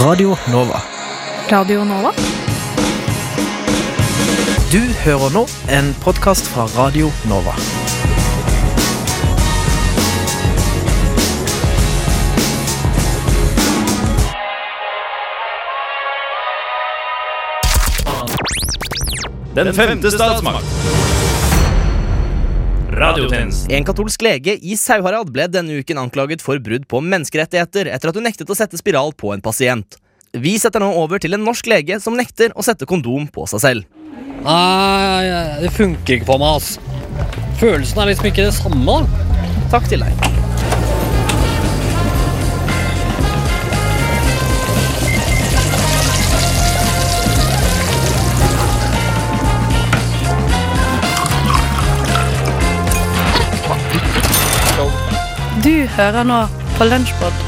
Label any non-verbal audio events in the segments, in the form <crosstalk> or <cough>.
Radio Nova. Radio Nova? Du hører nå en podkast fra Radio Nova. Den femte statsmakt. Radiotjenesten. En katolsk lege i Sauharad ble denne uken anklaget for brudd på menneskerettigheter etter at hun nektet å sette spiral på en pasient. Vi setter nå over til en norsk lege som nekter å sette kondom på seg selv. Nei, det funker ikke på meg, ass. Følelsen er liksom ikke det samme. da. Takk til deg. Hører nå på Lunsjbod.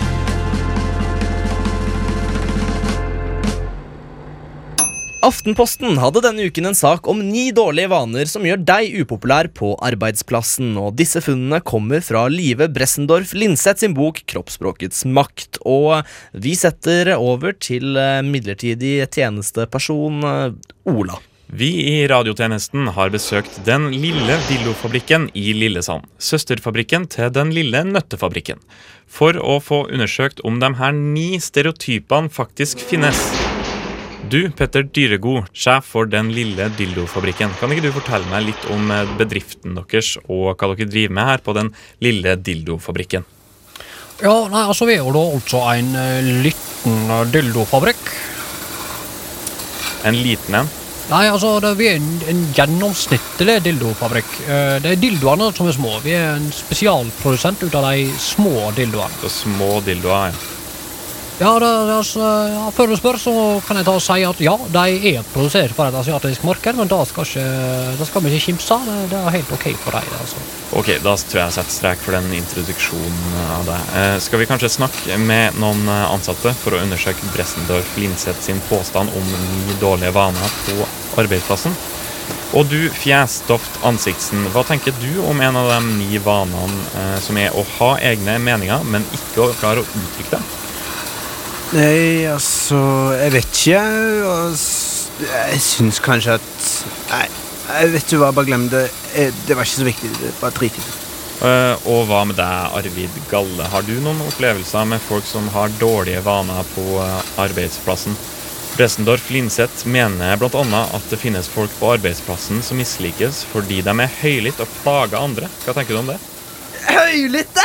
Aftenposten hadde denne uken en sak om ni dårlige vaner som gjør deg upopulær på arbeidsplassen. Og disse funnene kommer fra Live Bressendorf Linseth sin bok 'Kroppsspråkets makt'. Og vi setter over til eh, midlertidig tjenesteperson eh, Ola. Vi i radiotjenesten har besøkt Den lille dildofabrikken i Lillesand. Søsterfabrikken til Den lille nøttefabrikken. For å få undersøkt om de her ni stereotypene faktisk finnes. Du, Petter Dyregod, sjef for Den lille dildofabrikken. Kan ikke du fortelle meg litt om eh, bedriften deres og hva dere driver med her på Den lille dildofabrikken? Ja, nei, altså Vi er jo da altså en eh, liten eh, dildofabrikk. En liten en. Nei, altså det, vi er en, en gjennomsnittlig dildofabrikk. Eh, Det er dildoene som er små. Vi er en spesialprodusent ut av de små dildoene. Så små dildoer. ja. Ja, det, det, altså, ja, Før du spør, så kan jeg ta og si at ja, de er produsert for et asiatisk marked, men da skal, ikke, da skal vi ikke kimse. Det, det er helt OK for dem. Altså. Ok, da tror jeg jeg setter strek for den introduksjonen av deg. Eh, skal vi kanskje snakke med noen eh, ansatte for å undersøke Bressendorf Linseth sin påstand om ni dårlige vaner på arbeidsplassen? Og du, Fjesdoft Ansiktsen, hva tenker du om en av de ni vanene eh, som er å ha egne meninger, men ikke å klare å uttrykke det? Nei, altså Jeg vet ikke. Jeg, Jeg syns kanskje at Nei, jeg vet du hva, bare glem det. Eh, Det var ikke så viktig. det- Bare drit i det. Eh, og hva med deg, Arvid Galle? Har du noen opplevelser med folk som har dårlige vaner på eh, arbeidsplassen? Bressendorf Linseth mener bl.a. at det finnes folk på arbeidsplassen som mislikes fordi de er høylytte og plager andre. Hva tenker du om det? Høylytte?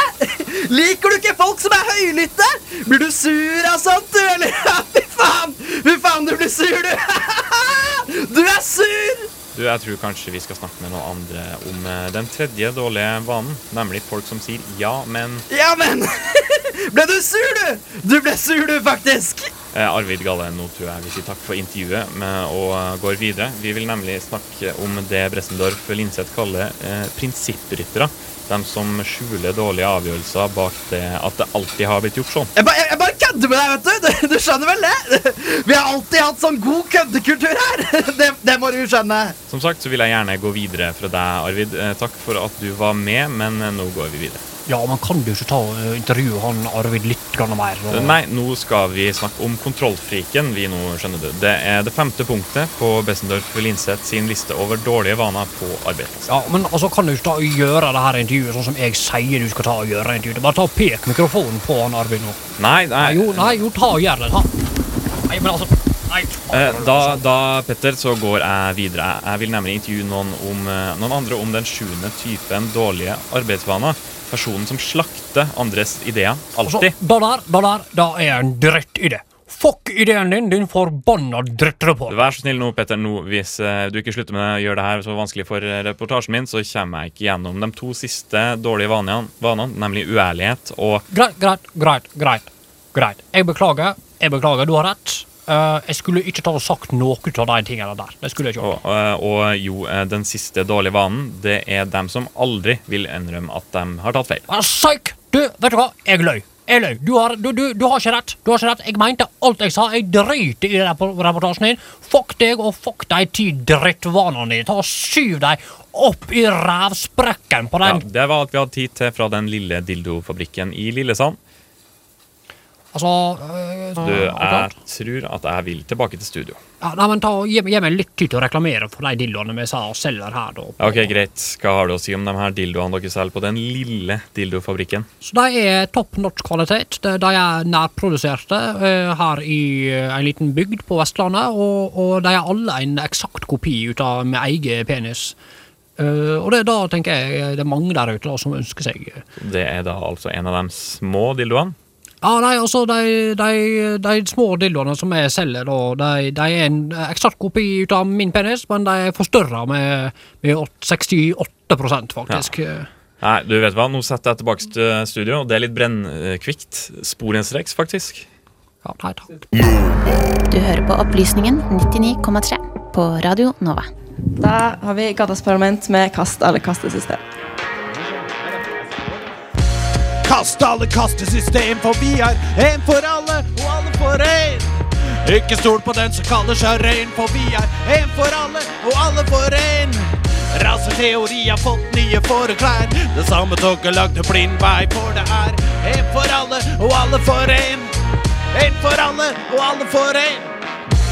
Liker du ikke folk som er høylytte? Blir du sur av sånt, du, eller? <laughs> Fy faen! Fy faen, du blir sur, du! <laughs> Du er sur! Du, Jeg tror kanskje vi skal snakke med noen andre om eh, den tredje dårlige vanen, nemlig folk som sier ja, men Ja, men <laughs> Ble du sur, du? Du ble sur, du, faktisk. Eh, Arvid Galle, nå tror jeg vi sier takk for intervjuet med, og eh, går videre. Vi vil nemlig snakke om det Bressendorf Linseth kaller eh, prinsippryttere. De som skjuler dårlige avgjørelser bak det at det alltid har blitt gjort sånn. Jeg, ba, jeg, jeg bare kødder med deg, vet du. Du, du skjønner vel det? Vi har alltid hatt sånn god køddekultur her. Det, det må du skjønne. Som sagt så vil jeg gjerne gå videre fra deg, Arvid. Eh, takk for at du var med, men eh, nå går vi videre. Ja, men kan du ikke ta og intervjue han Arvid litt mer? og- Nei, nå skal vi snakke om kontrollfriken. Vi nå, skjønner du. Det er det femte punktet på Bessendorf Linseth sin liste over dårlige vaner på arbeidsplassen. Ja, men altså, Kan du ikke ta og gjøre det her intervjuet sånn som jeg sier du skal ta og gjøre intervjuet? Bare ta og pek mikrofonen på han Arvid nå. Nei, nei, Nei, jo, nei, jo, ta og gjør det. Ta. Nei, men altså Da, da, Petter, så går jeg videre. Jeg vil nemlig intervjue noen, om, eh, noen andre om den sjuende typen dårlige arbeidsvaner. Personen som slakter andres ideer. Altså, Alltid. der, da der, da er en drittidé. Fuck ideen din, din forbanna drittreporter. Vær så snill nå, Petter. Nå, hvis eh, du ikke slutter med å gjøre det her så vanskelig for eh, reportasjen min, så kommer jeg ikke gjennom de to siste dårlige vanene, vanene nemlig uærlighet og Greit, greit, greit, greit. greit. Jeg beklager. Jeg beklager, du har rett. Eh, jeg skulle ikke ta og sagt noe av de tingene der. Det skulle jeg ikke Og, gjort. og, og jo, eh, den siste dårlige vanen, det er dem som aldri vil innrømme at de har tatt feil. Ah, Psyk! Du, vet du hva? Jeg løy. Jeg løy. Du har, du, du, du har ikke rett. Du har ikke rett. Jeg mente alt jeg sa. Jeg driter i rep- reportasjen din. Fuck deg og fuck de ti drittvanene dine. Ta og Skyv dem opp i rævsprekken på den. Ja, det var alt vi hadde tid til fra den lille dildofabrikken i Lillesand. Altså øh, Du, jeg tror at jeg vil tilbake til studio. ja, nei, men ta, gi, gi meg litt tid til å reklamere for de dildoene vi sa og selger her. Da. Ok, Greit. Hva har du å si om de her dildoene dere selger på den lille dildofabrikken? Så de er topp norsk kvalitet. De, de er nærproduserte uh, her i uh, en liten bygd på Vestlandet. Og, og de er alle en eksakt kopi ut av min egen penis. Uh, og det, da tenker jeg det er mange der ute da, som ønsker seg Det er da altså en av de små dildoene. Ja, nei, altså, de, de, de små dildoene som jeg selger, da, de, de er en eksakt kopi ut av min penis, men de er forstørra med, med åt- 68 faktisk. Nei, du vet hva, nå setter jeg tilbake til studio. og Det er litt brennkvikt. Sporenstreks, faktisk. Ja, nei takk. Du hører på Opplysningen 99,3 på Radio Nova. Da har vi Gatas Parlament med kast eller kastesystem. Kast alle kastesystem, for vi er en for alle, og alle for en. Ikke stol på den som kaller seg rein, for vi er en for alle, og alle for en. Raseteori har fått nye foreklær. Det samme toget lagde blind vei, for det er en for alle, og alle for en. En for alle, og alle for en.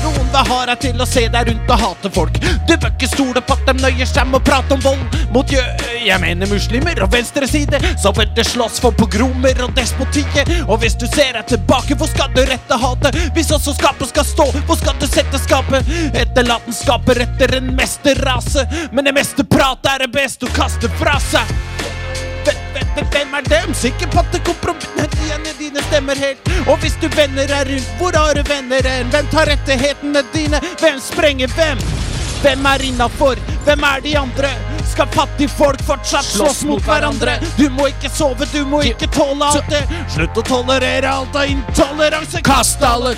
Noen vil ha deg til å se deg rundt og hate folk. Du bør ikke stole på at de nøyer seg med å prate om vold mot jø... Jeg mener muslimer og venstreside, så vil det slåss for pogromer og despotiet. Og hvis du ser deg tilbake, hvor skal du rette hatet? Hvis også skapet skal stå, hvor skal du sette skapet? Etterlaten skaper etter en mesterrase, men det meste prat er det beste å kaste fra seg. Hvem- hvem- er dem? Sikker på at det kompromissene dine stemmer helt. Og hvis du vender deg rundt, hvor har du venner hen? Hvem tar rettighetene dine? Hvem sprenger hvem? Hvem er innafor? Hvem er de andre? Skal fattige folk fortsatt slåss mot hverandre? Du må ikke sove, du må ikke tåle alt det. Slutt å tolerere alt av intoleranse. Kast alle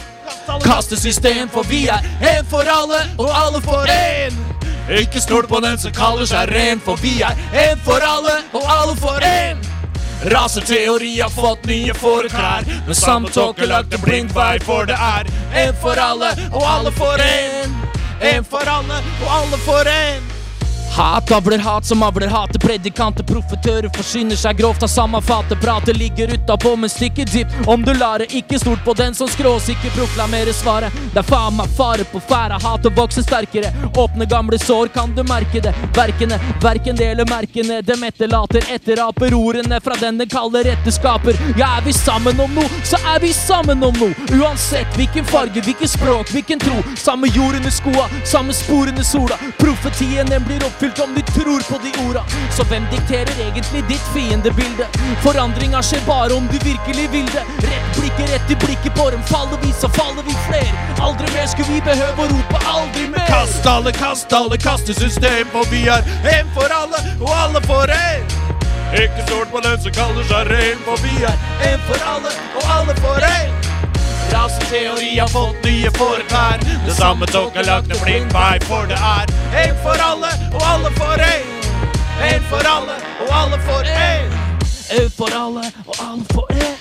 kastesystem, for vi er en for alle, og alle for en. Ikke stol på den som kaller seg ren, for vi er en for alle, og alle for en. Raseteori har fått nye foreklær, men samtåke lagde blind vei, for det er en for alle, og alle for en. En for alle, og alle for en. Hat avler hat som avler hate. Predikanter, profetører forsyner seg grovt av samme fatet. Prater ligger utapå, men stykket dypt. Om du lar det, ikke stort på den som skråsikker proklamerer svaret. Det er faen meg fare på ferde, Hatet vokser vokse sterkere. Åpne gamle sår, kan du merke det. Verkene, verken det eller merkene. Dem etterlater etteraper ordene fra den den kaller etterskaper. Ja, er vi sammen om noe, så er vi sammen om noe. Uansett hvilken farge, hvilken språk, hvilken tro. Samme jord under skoa, samme spor under sola. Profetien den blir oppfylt om de tror på de orda. Så hvem dikterer egentlig ditt fiendebilde? Forandringa skjer bare om du virkelig vil det. Rett blikket, rett i blikket på dem. Faller vi, så faller vi fler. Aldri mer skulle vi behøve å rope aldri mer. Kast alle, kast alle, kastesystem, for vi er en for alle, og alle for en. Ikke stort på den som kaller seg ren, for vi er en for alle, og alle for en. Raseteori har fått nye foreklær. Det samme tok er lagt en blind vei, for det er en for alle, og alle for en. En for alle, og alle for en. En for alle, og alle for en.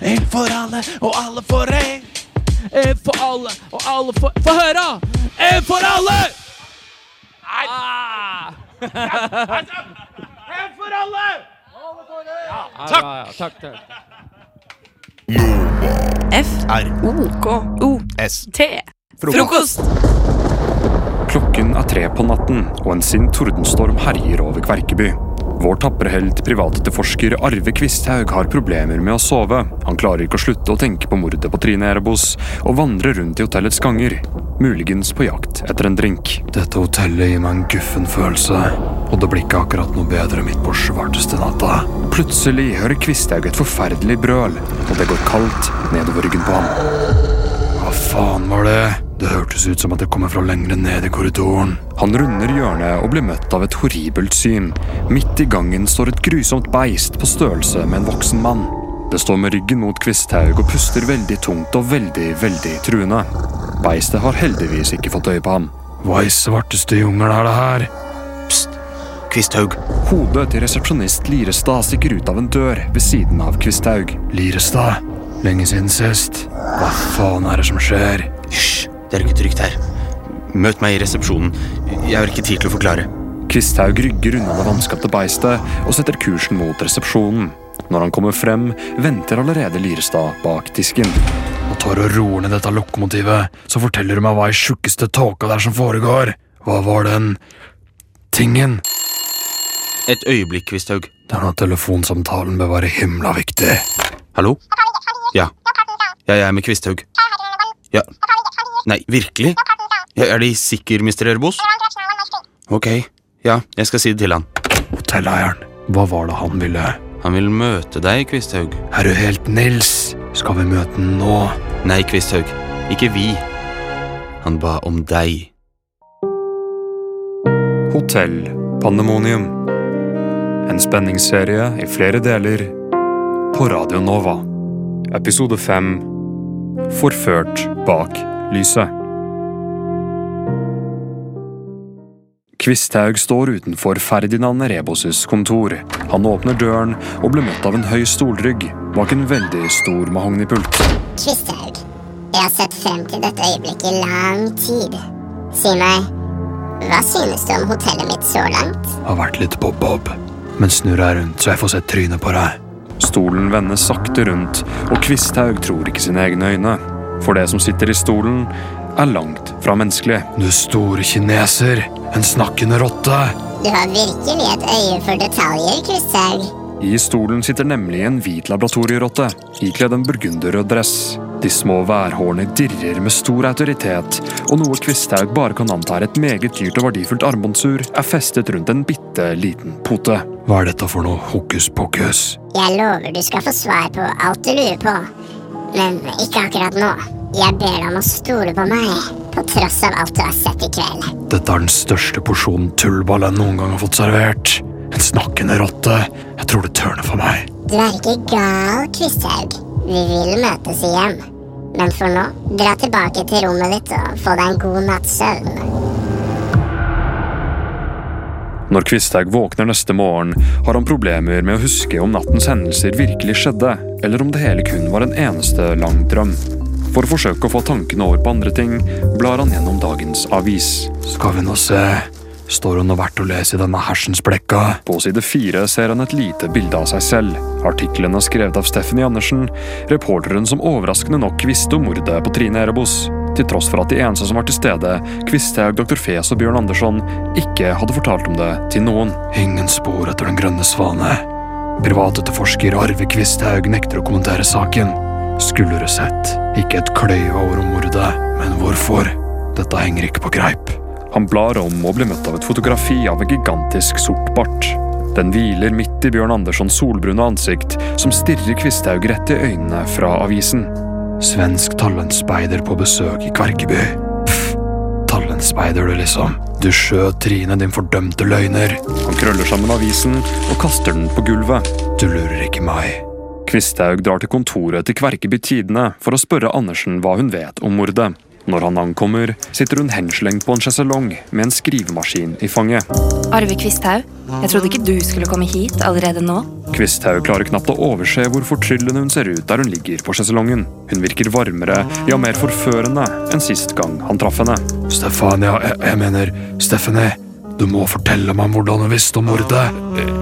En for alle, og alle for en. En for alle, og alle for Få høre! En for alle! Nei! En for alle! Ja, takk, takk. Ja, takk. O K O S T Frokost! Klokken er tre på natten, og en sint tordenstorm herjer over Kverkeby. Vår tapre helt privatetterforsker Arve Kvisthaug har problemer med å sove. Han klarer ikke å slutte å tenke på mordet på Trine Erebos, og vandrer rundt i hotellets ganger. Muligens på jakt etter en drink. Dette hotellet gir meg en guffen følelse, og det blir ikke akkurat noe bedre midt på svarteste natta. Plutselig hører Kvisthaug et forferdelig brøl, og det går kaldt nedover ryggen på ham. Hva faen var det? Det hørtes ut som at det kommer fra lengre ned i korridoren. Han runder hjørnet og blir møtt av et horribelt syn. Midt i gangen står et grusomt beist på størrelse med en voksen mann. Det står med ryggen mot Kvisthaug og puster veldig tungt og veldig, veldig truende. Beistet har heldigvis ikke fått øye på ham. Hva i svarteste jungel er det her? Kvisthaug. Hodet til resepsjonist Lirestad stikker ut av en dør ved siden av Kvisthaug. Lirestad? Lenge siden sist. Hva faen er det som skjer? Hysj, det er ikke trygt her. Møt meg i resepsjonen. Jeg har ikke tid til å forklare. Kvisthaug rygger unna det vanskapte beistet og setter kursen mot resepsjonen. Når han kommer frem, venter allerede Lirestad bak disken. Nå tar du og roer ned dette lokomotivet, så forteller du meg hva i tjukkeste tåka der som foregår. Hva var den tingen? Et øyeblikk, Kvisthaug. Denne telefonsamtalen bør være himla viktig. Hallo? Ja. Ja, jeg er med Kvisthaug. Ja. Nei, virkelig? Ja, er De sikker, Mr. Ørbos? Ok. Ja, jeg skal si det til han. Hotelleieren, hva var det han ville? Han vil møte deg, Kvisthaug. Er du helt Nils? Skal vi møte den nå? Nei, Kvisthaug. Ikke vi. Han ba om deg. Hotell Pandemonium. En spenningsserie i flere deler på Radio Nova. Episode fem Forført bak lyset. Kvisthaug står utenfor Ferdinand Rebos' kontor. Han åpner døren og blir møtt av en høy stolrygg bak en veldig stor mahognipult. Kvisthaug, jeg har sett frem til dette øyeblikket i lang tid. Si meg, hva synes du om hotellet mitt så langt? Har vært litt bob-bob, men snur deg rundt så jeg får sett trynet på deg. Stolen vender sakte rundt, og Kvisthaug tror ikke sine egne øyne. For det som sitter i stolen, er langt fra menneskelig. Du store kineser, en snakkende rotte. Du har virkelig et øye for detaljer, Kvisthaug. I stolen sitter nemlig en hvit laboratorierotte, ikledd en burgunderrød dress. De små værhårene dirrer med stor autoritet, og noe Kvisthaug bare kan anta er et meget dyrt og verdifullt armbåndsur, er festet rundt en bitte liten pote. Hva er dette for noe hokus pokus? Jeg lover du skal få svar på alt du lurer på. Men ikke akkurat nå. Jeg ber deg om å stole på meg, på tross av alt du har sett i kveld. Dette er den største porsjonen tullball jeg noen gang har fått servert. En snakkende rotte. Jeg tror det tørner for meg. Du er ikke gal, Kvisthaug. Vi vil møtes igjen. Men for nå, dra tilbake til rommet ditt og få deg en god natts søvn. Når Kvisthaug våkner neste morgen, har han problemer med å huske om nattens hendelser virkelig skjedde, eller om det hele kun var en eneste lang drøm. For å forsøke å få tankene over på andre ting, blar han gjennom dagens avis. Skal vi nå se. Står hun noe verdt å lese i denne hersens blekka? På side fire ser han et lite bilde av seg selv. Artikkelen er skrevet av Stephanie Andersen, reporteren som overraskende nok visste om mordet på Trine Erebos. Til tross for at de eneste som var til stede, Kvisthaug, Dr. Fes og Bjørn Andersson, ikke hadde fortalt om det til noen. Ingen spor etter Den grønne svane. Privatetterforsker Arve Kvisthaug nekter å kommentere saken. Skulle du sett. Ikke et kløyva ord om mordet. Men hvorfor? Dette henger ikke på greip. Han blar om og blir møtt av et fotografi av en gigantisk sort bart. Den hviler midt i Bjørn Anderssons solbrune ansikt, som stirrer Kvisthaug rett i øynene fra avisen. Svensk talentspeider på besøk i Kverkeby. Pff, talentspeider du, liksom. Du skjøt Trine, din fordømte løgner. Han krøller sammen avisen og kaster den på gulvet. Du lurer ikke meg. Kvisthaug drar til kontoret til Kverkeby Tidende for å spørre Andersen hva hun vet om mordet. Når han ankommer, sitter hun henslengt på en sjeselong med en skrivemaskin i fanget. Arve Kvisthaug, jeg trodde ikke du skulle komme hit allerede nå. Kvisthaug klarer knapt å overse hvor fortryllende hun ser ut der hun ligger på sjeselongen. Hun virker varmere, ja mer forførende enn sist gang han traff henne. Stefania, jeg, jeg mener Stephanie. Du må fortelle meg hvordan du visste om mordet.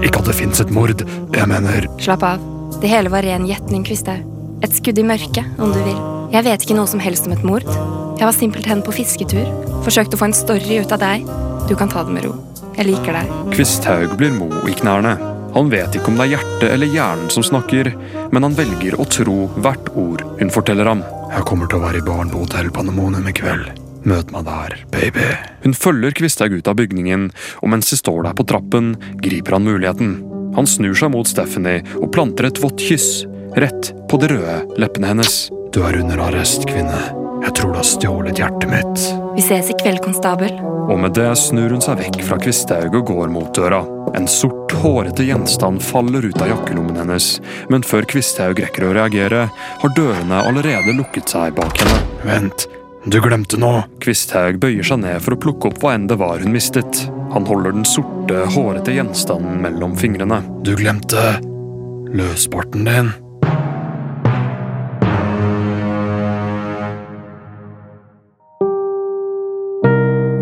Ikke at det fins et mord. Jeg mener Slapp av. Det hele var ren gjetning, Kvisthaug. Et skudd i mørket, om du vil. Jeg vet ikke noe som helst om et mord. Jeg var simpelthen på fisketur. Forsøkte å få en story ut av deg. Du kan ta det med ro. Jeg liker deg. Kvisthaug blir mo i knærne. Han vet ikke om det er hjertet eller hjernen som snakker, men han velger å tro hvert ord hun forteller ham. Jeg kommer til å være i baren på Hotell Panemonium i kveld. Møt meg der, baby. Hun følger Kvisthaug ut av bygningen, og mens de står der på trappen, griper han muligheten. Han snur seg mot Stephanie og planter et vått kyss rett på de røde leppene hennes. Du er under arrest, kvinne. Jeg tror du har stjålet hjertet mitt. Vi ses i kveld, konstabel. Og med det snur hun seg vekk fra Kvisthaug og går mot døra. En sort, hårete gjenstand faller ut av jakkelommen hennes, men før Kvisthaug rekker å reagere, har dørene allerede lukket seg bak henne. Vent, du glemte noe. Kvisthaug bøyer seg ned for å plukke opp hva enn det var hun mistet. Han holder den sorte, hårete gjenstanden mellom fingrene. Du glemte løsparten din.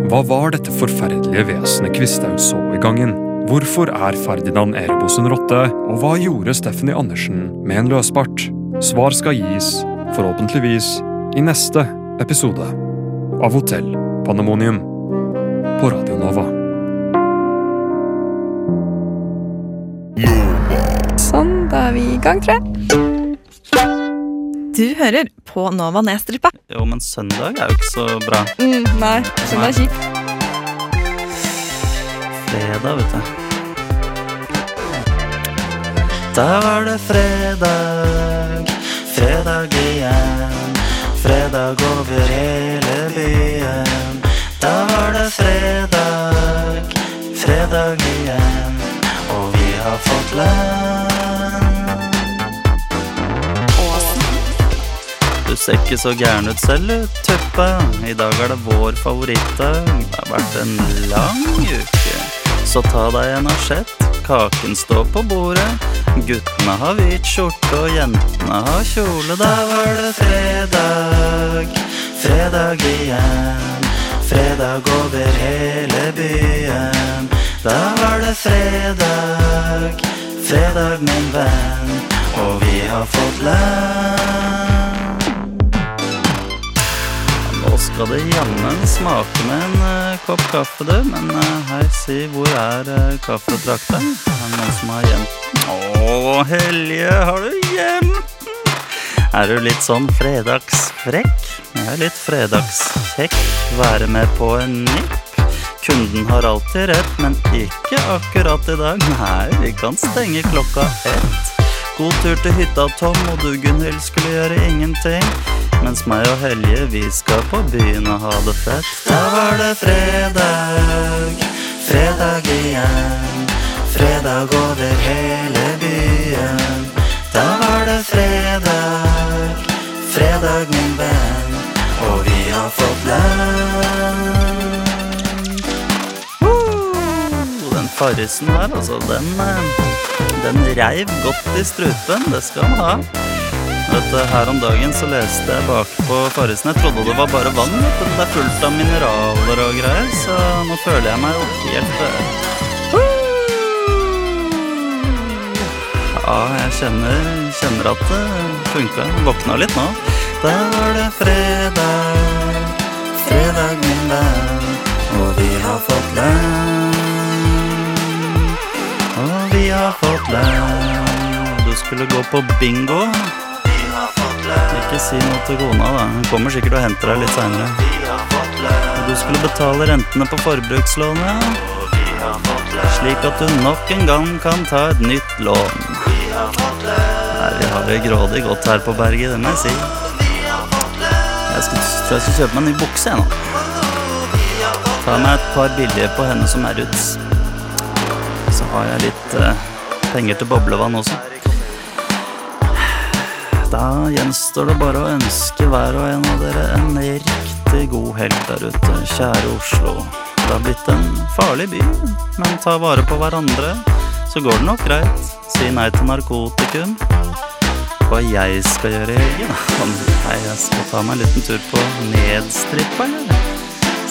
Hva var dette forferdelige vesenet Kvisthaug så i gangen? Hvorfor er Ferdinand Erebos en rotte, og hva gjorde Stephanie Andersen med en løsbart? Svar skal gis, forhåpentligvis, i neste episode av Hotell Pandemonium på Radio Nova. Sånn, da er vi i gang, tror jeg. Du hører på Nova Nedstrippa. Jo, men søndag er jo ikke så bra. Mm, nei, søndag er kjipt. Fredag, vet du. Da var det fredag, fredag igjen. Fredag over hele byen. Da var det fredag, fredag igjen. Og vi har fått lønn. Ser ikke så gæren ut selv, du, Tuppe. I dag er det vår favorittdag. Det har vært en lang uke. Så ta deg en asjett. Kaken står på bordet. Guttene har hvit skjorte, og jentene har kjole. Da var det fredag, fredag igjen. Fredag over hele byen. Da var det fredag, fredag, min venn. Og vi har fått lønn. Skal det jammen smake med en uh, kopp kaffe, du. Men uh, hei, si, hvor er uh, kaffetrakteren? Er det noen som har gjemt den? Å, Helje, har du gjemt den? Er du litt sånn fredagsfrekk? Jeg er litt fredagskjekk. Være med på en nipp. Kunden har alltid rett, men ikke akkurat i dag. Nei, vi kan stenge klokka ett. God tur til hytta, Tom, og du, Gunhild, skulle gjøre ingenting. Mens meg og Helje, vi skal på byen og ha det fett. Da var det fredag, fredag igjen. Fredag over hele byen. Da var det fredag, fredag, min venn. Og vi har fått lønn. Den farrisen der, altså, den, eh, den reiv godt i strupen. Det skal han ha. Vet du, Her om dagen så leste jeg bakpå Farrisen. Jeg trodde det var bare vann, men det er fullt av mineraler og greier, så nå føler jeg meg jo helt Ja, jeg kjenner, kjenner at det funka. Våkna litt nå. Da var det fredag, fredag, min venn, og vi har fått lønn. Og vi har fått lønn. Du skulle gå på bingo. Ikke si noe til kona, da. Hun kommer sikkert og henter deg litt seinere. Du skulle betale rentene på forbrukslånet. Slik at du nok en gang kan ta et nytt lån. Nei, vi har det grådig godt her på berget, det må jeg si. Jeg skal, tror jeg skal kjøpe meg en ny bukse, jeg nå. Ta meg et par billige på henne som er ut. Så har jeg litt eh, penger til boblevann også. Da gjenstår det bare å ønske hver og en av dere en riktig god helg der ute, kjære Oslo. Det har blitt en farlig by, men ta vare på hverandre, så går det nok greit. Si nei til narkotikum. Hva jeg skal gjøre i helgen? Nei, jeg skal ta meg en liten tur på nedstrippa, eller?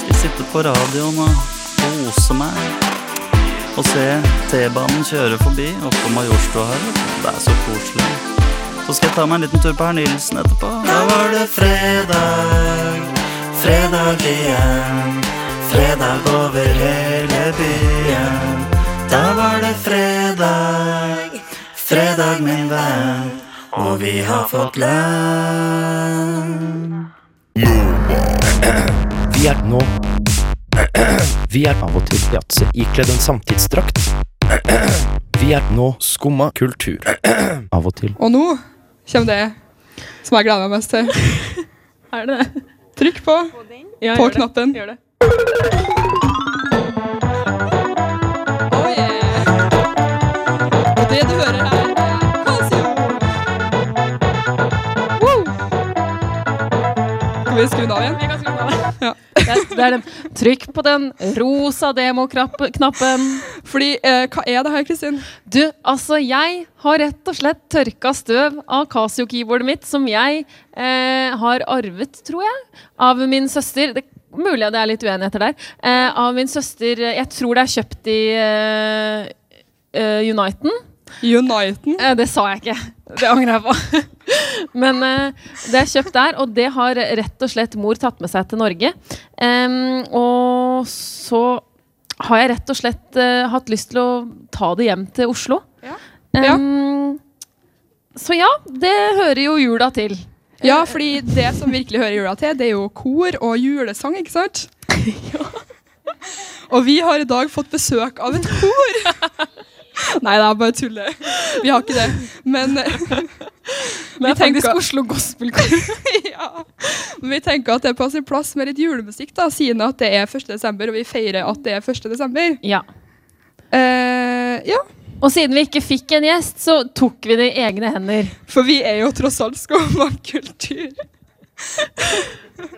Skal sitte på radioen og kose meg. Og se T-banen kjøre forbi oppå Majorstua her. Det er så koselig. Så skal jeg ta meg en liten tur på herr Nilsen etterpå. Da var det fredag, fredag igjen. Fredag over hele byen. Da var det fredag, fredag, min venn. Og vi har fått lønn. Vi er nå Vi er av og til yatzy ikledd en samtidsdrakt. Vi er nå skumma kultur. Av og til. Og nå kommer det som jeg gleder meg mest til. <laughs> er det det? Trykk på, Ja, på gjør det. Gjør det. Skal vi skru den av igjen? Vi kan skru den av. Ja. Det, er den. Trykk på den rosa demo-knappen. Fordi, eh, hva er det her, Kristin? Du, altså, jeg har rett og slett tørka støv av Casio-keyboardet mitt, som jeg eh, har arvet, tror jeg, av min søster. Det mulig det er litt uenigheter der, eh, av min søster Jeg tror det er kjøpt i eh, eh, Uniten. Uniten? Eh, det sa jeg ikke. Det angrer jeg på. <laughs> Men eh, det er kjøpt der, og det har rett og slett mor tatt med seg til Norge. Um, og så har jeg rett og slett uh, hatt lyst til å ta det hjem til Oslo. Em, Så ja, det hører jo jula til. Ja, fordi det som virkelig hører jula til, det er jo kor og julesang, ikke sant? <laughs> Og vi har i dag fått besøk av et kor. <laughs> Nei, det er bare tuller. Vi har ikke det. Men <laughs> vi tenker faktisk Oslo Gospelkor. <laughs> ja. Men vi tenker at det er på sin plass med litt julemusikk, da, siden at det er 1. desember, og vi feirer at det er 1. desember. Ja. Uh, ja. Og siden vi ikke fikk en gjest, så tok vi det i egne hender. For vi er jo tross alt skummakultur.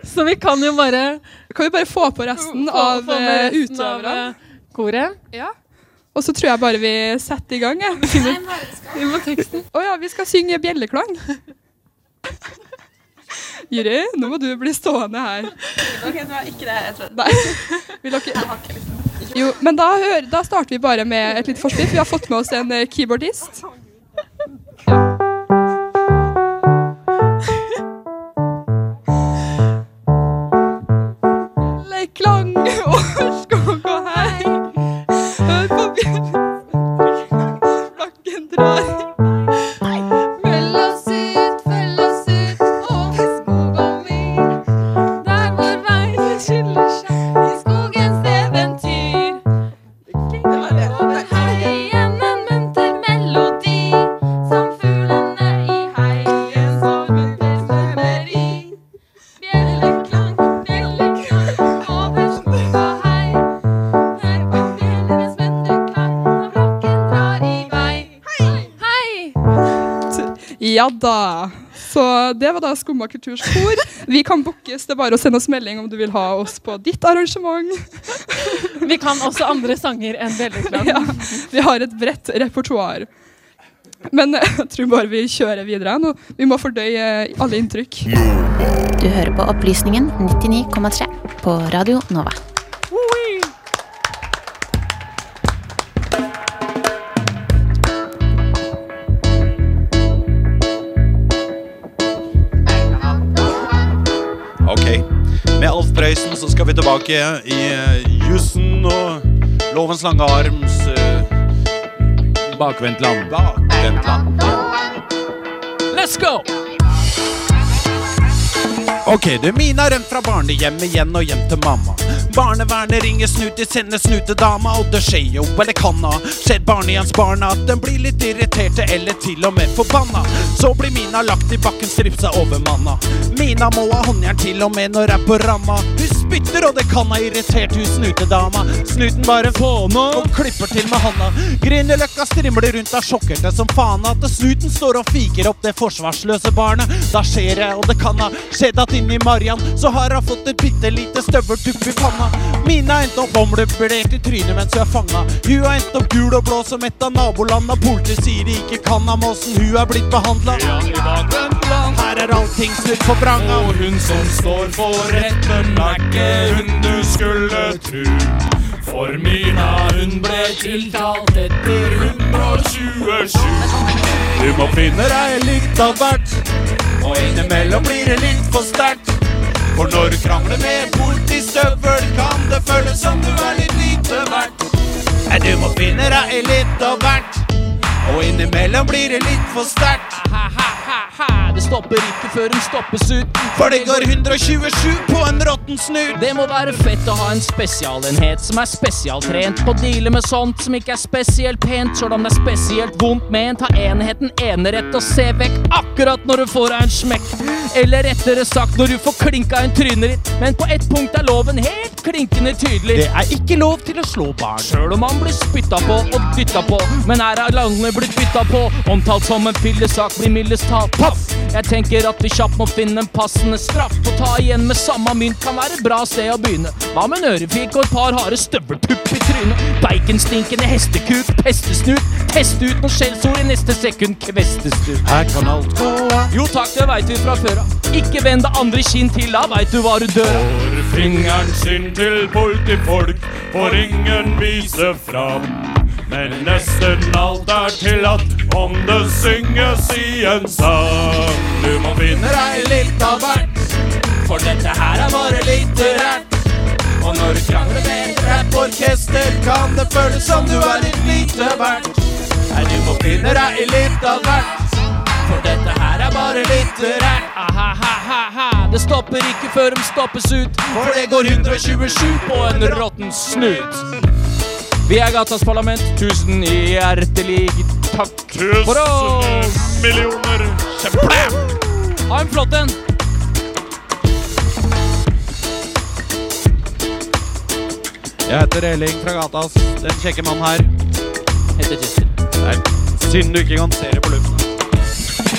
Så vi kan jo bare Kan vi bare få på resten Få- av eh, av, utøverne? eh, koret? Ja. Og så tror jeg bare vi setter i gang. jeg. <laughs> Vi må teksten. Å ja, vi skal synge bjelleklang. <laughs> Juri, nå må du bli stående her. Ok, det var ikke det jeg trodde. Nei. <laughs> Vil dere Jo, men da, da starter vi bare med et lite forspill. for Vi har fått med oss en eh, keyboardist. Da. Så det var da Skumma kulturs kor. Vi kan bookes. Det er bare å sende oss melding om du vil ha oss på ditt arrangement. Vi kan også andre sanger enn bjelleklang. Ja, vi har et bredt repertoar. Men eh, jeg tror bare vi kjører videre nå. Vi må fordøye alle inntrykk. Du hører på Opplysningen 99,3 på Radio Nova. Prøysen så skal vi tilbake i uh, jussen og lovens lange arms uh, Bakvendtland. Bakvendtland. Let's go! Ok, du Mina har rømt fra barnehjemmet igjen og hjem til mamma. Barnevernet ringer Snuti, sender snutedama, og det skjer jo, eller kan ha skjedd barnehjemsbarna at den blir litt irriterte eller til og med forbanna. Så blir Mina lagt i bakken, stripsa over manna. Mina må ha håndjern til og med når er på ramma. Hun spytter, og det kan ha irritert hun snutedama. Snuten bare fåna og klipper til med handa. Grünerløkka strimler rundt av sjokkerte som faen at snuten står og fiker opp det forsvarsløse barnet. Da skjer det, og det kan ha skjedd at inni Marian så har hun fått et bitte lite støveltupp i panna. Mina endte opp omløpert i trynet mens hun er fanga. Hun har endt opp gul og blå som et av nabolanda. Politiet sier de ikke kan ham åssen hun er blitt behandla. Her er allting snudd på vranga. Og hun som står for retten er ikke hun du skulle tru. For Mina, hun ble tiltalt etter 127. Du må finne deg litt av hvert, og innimellom blir det litt for sterkt. For når du krangler med politistøvel, kan det føles som du er litt lite verdt. Nei, du må finne deg i litt av hvert, og innimellom blir det litt for sterkt. Det stopper ikke før hun stoppes ut. For det går 127 på en råtten snut. Det må være fett å ha en spesialenhet som er spesialtrent på å deale med sånt som ikke er spesielt pent, sjøl om det er spesielt vondt ment. Ha enheten enerett og se vekk akkurat når du får deg en smekk. Eller rettere sagt når du får klinka inn trynet ditt. Men på ett punkt er loven helt klinkende tydelig. Det er ikke lov til å slå barn. Sjøl om man blir spytta på og dytta på. Men her er landet blitt bytta på. Omtalt som en fillesak blir mildest talt paff. Jeg tenker at vi kjapt må finne en passende straff. Å ta igjen med samme mynt kan være et bra sted å begynne. Hva med en ørefik og et par harde støvelpupp i trynet? Baconstinkende hestekuk, pestesnut. Teste ut noen skjellsord i neste sekund, kvestes du. Her kan alt gå av. Jo takk, det veit vi fra før av. Ikke vend det andre kinn til, da veit du hva du dør av. Får fingeren sin til politifolk, får ingen vise fram. Men nesten alt er tillatt om det synges i en sang. Du må finne deg litt av hvert, for dette her er bare litterært. Og når du krangler med et rapporkester, kan det føles som du er litt lite verdt. Nei, du må finne deg i litt av hvert, for dette her er bare litterært. Ahahaha, det stopper ikke før de stoppes ut, for det går 127 på en råtten snut. Vi er Gatas Parlament, tusen hjertelig takk for oss! Tusen millioner kjempeblæm! Ha en flott en! Jeg heter Elling fra Gatas. Den kjekke mannen her. Heter Chester. Det er synd du ikke kan se det på luften.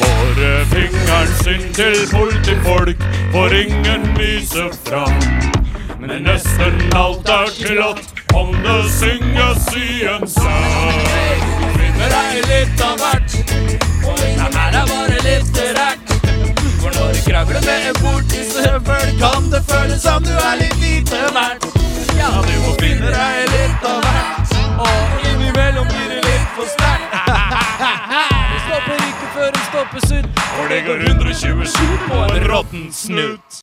Våre fingeren sin til politifolk, får ingen vise fram. Men nesten alt er tillatt om det synges i en sang. Finner deg litt av hvert, og dette her er bare litterært. For når du krangler med en bortisøvel, kan det føles som du er litt lite verdt. Ja, du må finne deg litt av hvert, og innimellom blir det litt for sterkt. Det stopper ikke før de stoppes ut, For det går 127 på en råtten snut.